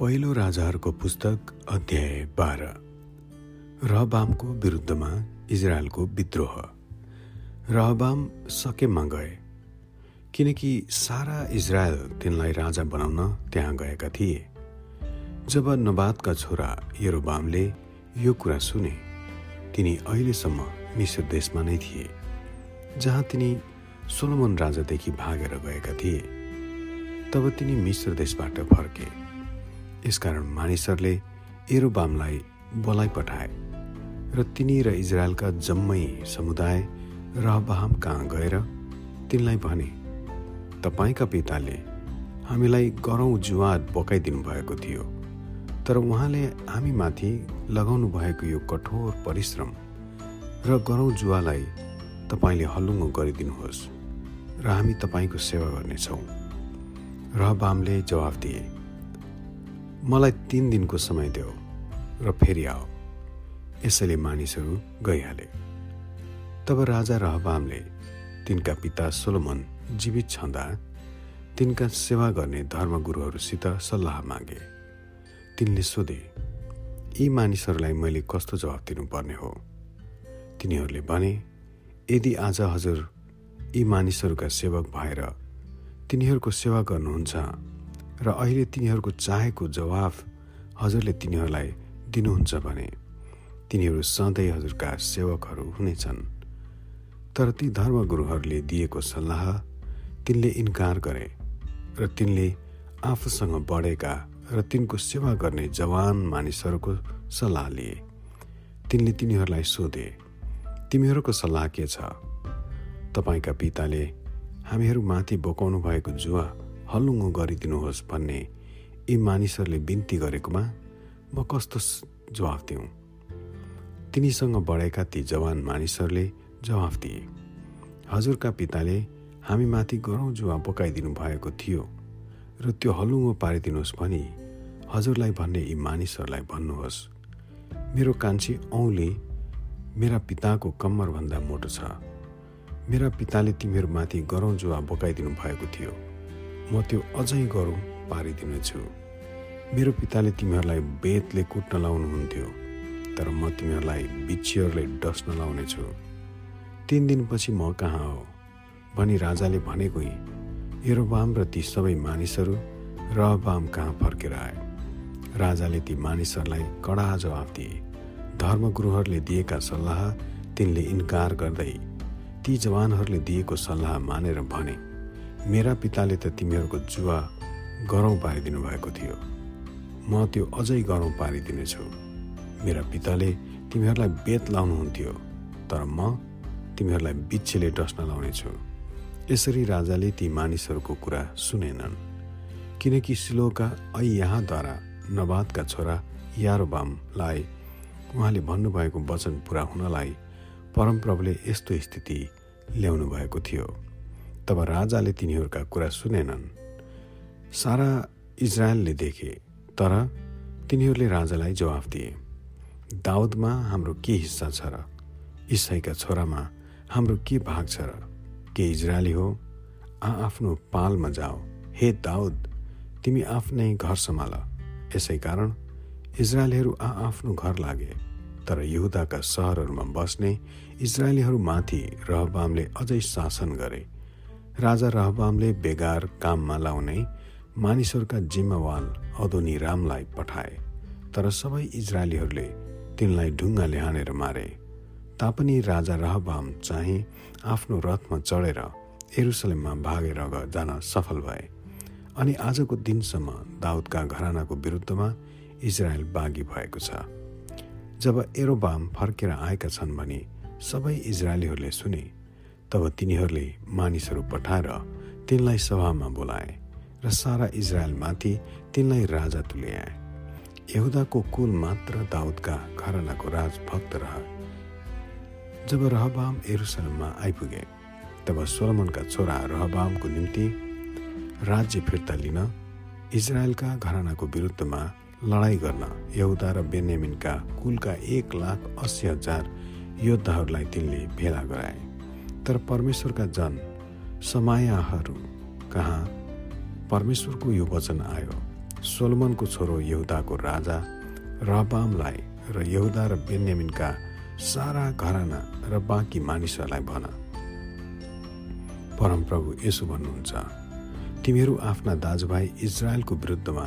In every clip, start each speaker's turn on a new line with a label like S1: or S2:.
S1: पहिलो राजाहरूको पुस्तक अध्याय बाह्र। रहबामको विरुद्धमा इजरायलको विद्रोह। रहबाम सकेममा गए किनकि सारा इजरायल तिनलाई राजा बनाउन त्यहाँ गएका थिए। जब नबादका छोरा यरोबामले यो कुरा सुने तिनी अहिलेसम्म मिश्र देशमा नै थिए जहाँ तिनी सोलोमन राजादेखि भागेर गएका थिए। तब तिनी मिश्र देशबाट फर्के। यसकारण मानिसहरूले एरोबामलाई बोलाइ पठाए र तिनी र इजरायलका जम्मै समुदाय रहबाहम कहाँ गएर तिनलाई भने तपाईँका पिताले हामीलाई गरौँ जुवा बोकाइदिनु भएको थियो तर उहाँले हामीमाथि लगाउनु भएको यो कठोर परिश्रम र गरौँ जुवालाई तपाईँले हल्लुङ्गो गरिदिनुहोस् र हामी तपाईँको सेवा गर्नेछौँ। रहबामले जवाफ दिए मलाई तिन दिनको समय देऊ र फेरि आओ यसैले मानिसहरू गइहाले। तब राजा रहबामले तिनका पिता सोलोमन जीवित छँदा तिनका सेवा गर्ने धर्मगुरुहरूसित सल्लाह मागे। तिनले सोधे यी मानिसहरूलाई मैले कस्तो जवाब दिनुपर्ने हो? तिनीहरूले भने यदि आज हजुर यी मानिसहरूका सेवक भएर तिनीहरूको सेवा गर्नुहुन्छ र अहिले तिनीहरूको चाहेको जवाफ हजुरले तिनीहरूलाई दिनुहुन्छ भने तिनीहरू सधैँ हजुरका सेवकहरू हुनेछन्। तर ती धर्मगुरुहरूले दिएको सल्लाह तिनले इन्कार गरे र तिनले आफूसँग बढेका र तिनको सेवा गर्ने जवान मानिसहरूको सल्लाह लिए। तिनले तिनीहरूलाई सोधे तिमीहरूको सल्लाह के छ? तपाईँका पिताले हामीहरूमाथि बोकाउनु भएको जुवा हल्लुङ्गो गरिदिनुहोस् भन्ने यी मानिसहरूले बिन्ती गरेकोमा म कस्तो जवाफ दिउँ? तिनीसँग बढेका ती जवान मानिसहरूले जवाफ दिए। हजुरका पिताले हामीमाथि गरौँ जुवा बोकाइदिनु भएको थियो र त्यो हलुङ्गो पारिदिनुहोस् भनी हजुरलाई भन्ने यी मानिसहरूलाई भन्नुहोस्। मेरो कान्छी औँले मेरा पिताको कम्मरभन्दा मोटो छ। मेरा पिताले तिमीहरूमाथि गरौँ जुवा बोकाइदिनु भएको थियो। म त्यो अझै गरौँ पारिदिनेछु। मेरो पिताले तिमीहरूलाई बेतले कुट्न लाउनुहुन्थ्यो तर म तिमीहरूलाई बिच्छीहरूले डस्न लाउनेछु। तिन दिनपछि म कहाँ हो? भनी राजाले भनेको एरोबाम र ती सबै मानिसहरू रहबाम कहाँ फर्केर आए? राजाले ती मानिसहरूलाई कडा जवाफ दिए। धर्मगुरुहरूले दिएका सल्लाह तिनले इन्कार गर्दै ती जवानहरूले दिएको सल्लाह मानेर भने मेरा पिताले त तिमीहरूको जुवा गरौँ पारिदिनु भएको थियो। म त्यो अझै गरौँ पारिदिनेछु। मेरा पिताले तिमीहरूलाई बेत लाउनुहुन्थ्यो तर म तिमीहरूलाई बिच्छीले डस्न लाउनेछु। यसरी राजाले ती मानिसहरूको कुरा सुनेनन्। किनकि सिलोका यहाँद्वारा नबादका छोरा यारोबामलाई उहाँले भन्नुभएको वचन पुरा हुनलाई परमप्रभुले यस्तो स्थिति ल्याउनु भएको थियो। तब राजाले तिनीहरूका कुरा सुनेनन्। सारा इजरायलले देखे तर तिनीहरूले राजालाई जवाफ दिए दाउदमा हाम्रो के हिस्सा छ र इसाईका छोरामा हाम्रो के भाग छ र? के इजरायली हो? आ आफ्नो पालमा जाओ। हे दाउद तिमी आफ्नै घर सम्हाल। यसै कारण इजरायलीहरू आ आफ्नो घर लागे तर यहुदाका सहरहरूमा बस्ने इजरायलीहरूमाथि रहबामले अझै शासन गरे। राजा रहबामले बेगार काममा लाउने मानिसहरूका जिम्मेवाल अदोनी रामलाई पठाए तर सबै इजरायलीहरूले तिनलाई ढुङ्गाले हानेर मारे। तापनि राजा रहबाम चाहिँ आफ्नो रथमा चढेर एरुसलेममा भागेर जान सफल भए अनि आजको दिनसम्म दाउदका घरानाको विरुद्धमा इजरायल बागी भएको छ। जब एरोबाम फर्केर आएका छन् भने सबै इजरायलीहरूले सुने तब तिनीहरूले मानिसहरू पठाएर तिनलाई सभामा बोलाए र सारा इजरायलमाथि तिनलाई राजा तुल्याए। यहुदाको कुल मात्र दाउदका घरनाको राजभक्त रह। जब रहबाम एरुसलममा आइपुगे तब सोलमनका छोरा रहबामको निम्ति राज्य फिर्ता लिन इजरायलका घरानाको विरुद्धमा लडाइँ गर्न यहुदा र बेन्यामिनका कुलका एक लाख अस्सी हजार योद्धाहरूलाई तिनले भेला गराए। तर परमेश्वरका जन समायाहरू। कहाँ? परमेश्वरको यो वचन आयो। सोलमनको छोरो यहुदाको राजा रहबामलाई र यहुदा र बेन्यामिनका सारा घराना र बाँकी मानिसहरूलाई भन। परमप्रभु यसो भन्नुहुन्छ तिमीहरू आफ्ना दाजुभाइ इजरायलको विरुद्धमा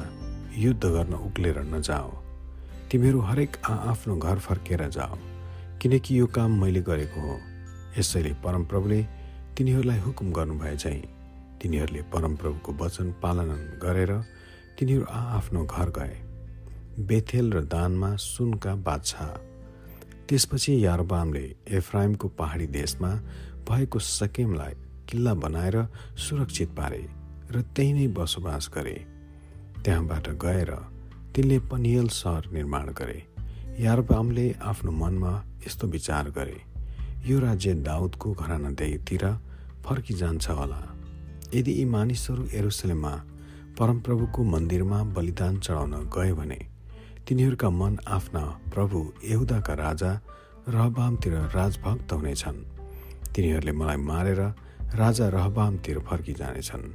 S1: युद्ध गर्न उक्लेर नजाओ। तिमीहरू हरेक आफ्नो घर फर्केर जाओ किनकि यो काम मैले गरेको हो। यसैले परमप्रभुले तिनीहरूलाई हुकुम गर्नुभए चाहिँ तिनीहरूले परमप्रभुको वचन पालन गरेर तिनीहरू आफ्नो घर गए। बेथेल र दानमा सुनका बादशाह। त्यसपछि यारबामले एफ्राइमको पहाडी देशमा भएको सकेमलाई किल्ला बनाएर सुरक्षित पारे र त्यही नै बसोबास गरे। त्यहाँबाट गएर तिनले पनियल सहर निर्माण गरे। यारबामले आफ्नो मनमा यस्तो विचार गरे। यो राज्य दाउदको घरानादेखितिर फर्किजान्छ होला। यदि यी मानिसहरू एरुसलेममा परमप्रभुको मन्दिरमा बलिदान चढाउन गए भने तिनीहरूका मन आफ्ना प्रभु यहुदाका राजा रहबामतिर राजभक्त हुनेछन्। तिनीहरूले मलाई मारेर राजा रहबामतिर फर्किजानेछन्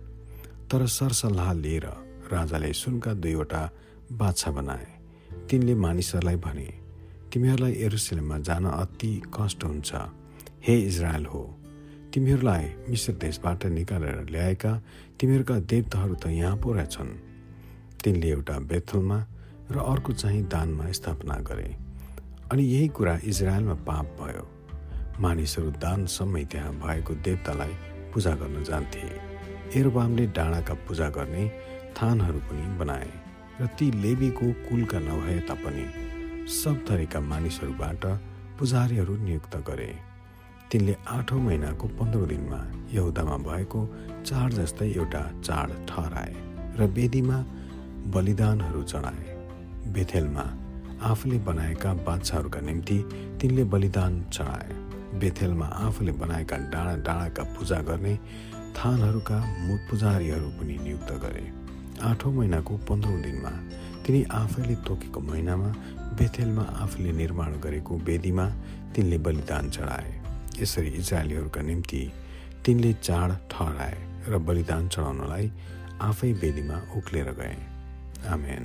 S1: तर सरसल्लाह लिएर राजाले सुनका दुईवटा बाछा बनाए। तिनले मानिसहरूलाई भने तिमीहरूलाई एरुसलेममा जान अति कष्ट हुन्छ। हे इजरायल हो तिमीहरूलाई मिश्र देशबाट निकालेर ल्याएका तिमीहरूका देवताहरू त यहाँ पो रहेछन् तिनले एउटा बेथलमा र अर्को चाहिँ दानमा स्थापना गरे। अनि यही कुरा इजरायलमा पाप भयो। मानिसहरू दानसम्मै त्यहाँ भएको देवतालाई पूजा गर्न जान्थे। एरबामले डाँडाका पूजा गर्ने थानहरू पनि बनाए। र ती लेबीको कुलका नभए तापनि सब थरीका मानिसहरूबाट पुजारीहरू नियुक्त गरे। तिनले आठौँ महिनाको पन्ध्र दिनमा यहुदामा भएको चाड जस्तै एउटा चाड ठहराए र वेदीमा बलिदानहरू चढाए बेथेलमा आफूले बनाएका बादशाहहरूका निम्ति तिनले बलिदान चढाए बेथेलमा आफूले बनाएका डाँडा डाँडाका पूजा गर्ने थानहरूका पुजारीहरू पनि नियुक्त गरे। आठौँ महिनाको पन्ध्रौँ दिनमा तिनी आफैले तोकेको महिनामा बेथेलमा आफूले निर्माण गरेको वेदीमा तिनले बलिदान चढाए। यसरी इजरायलीहरूका निम्ति तिनले चाड ठहराए र बलिदान चढाउनलाई आफै वेदीमा उक्लेर गए। आमेन।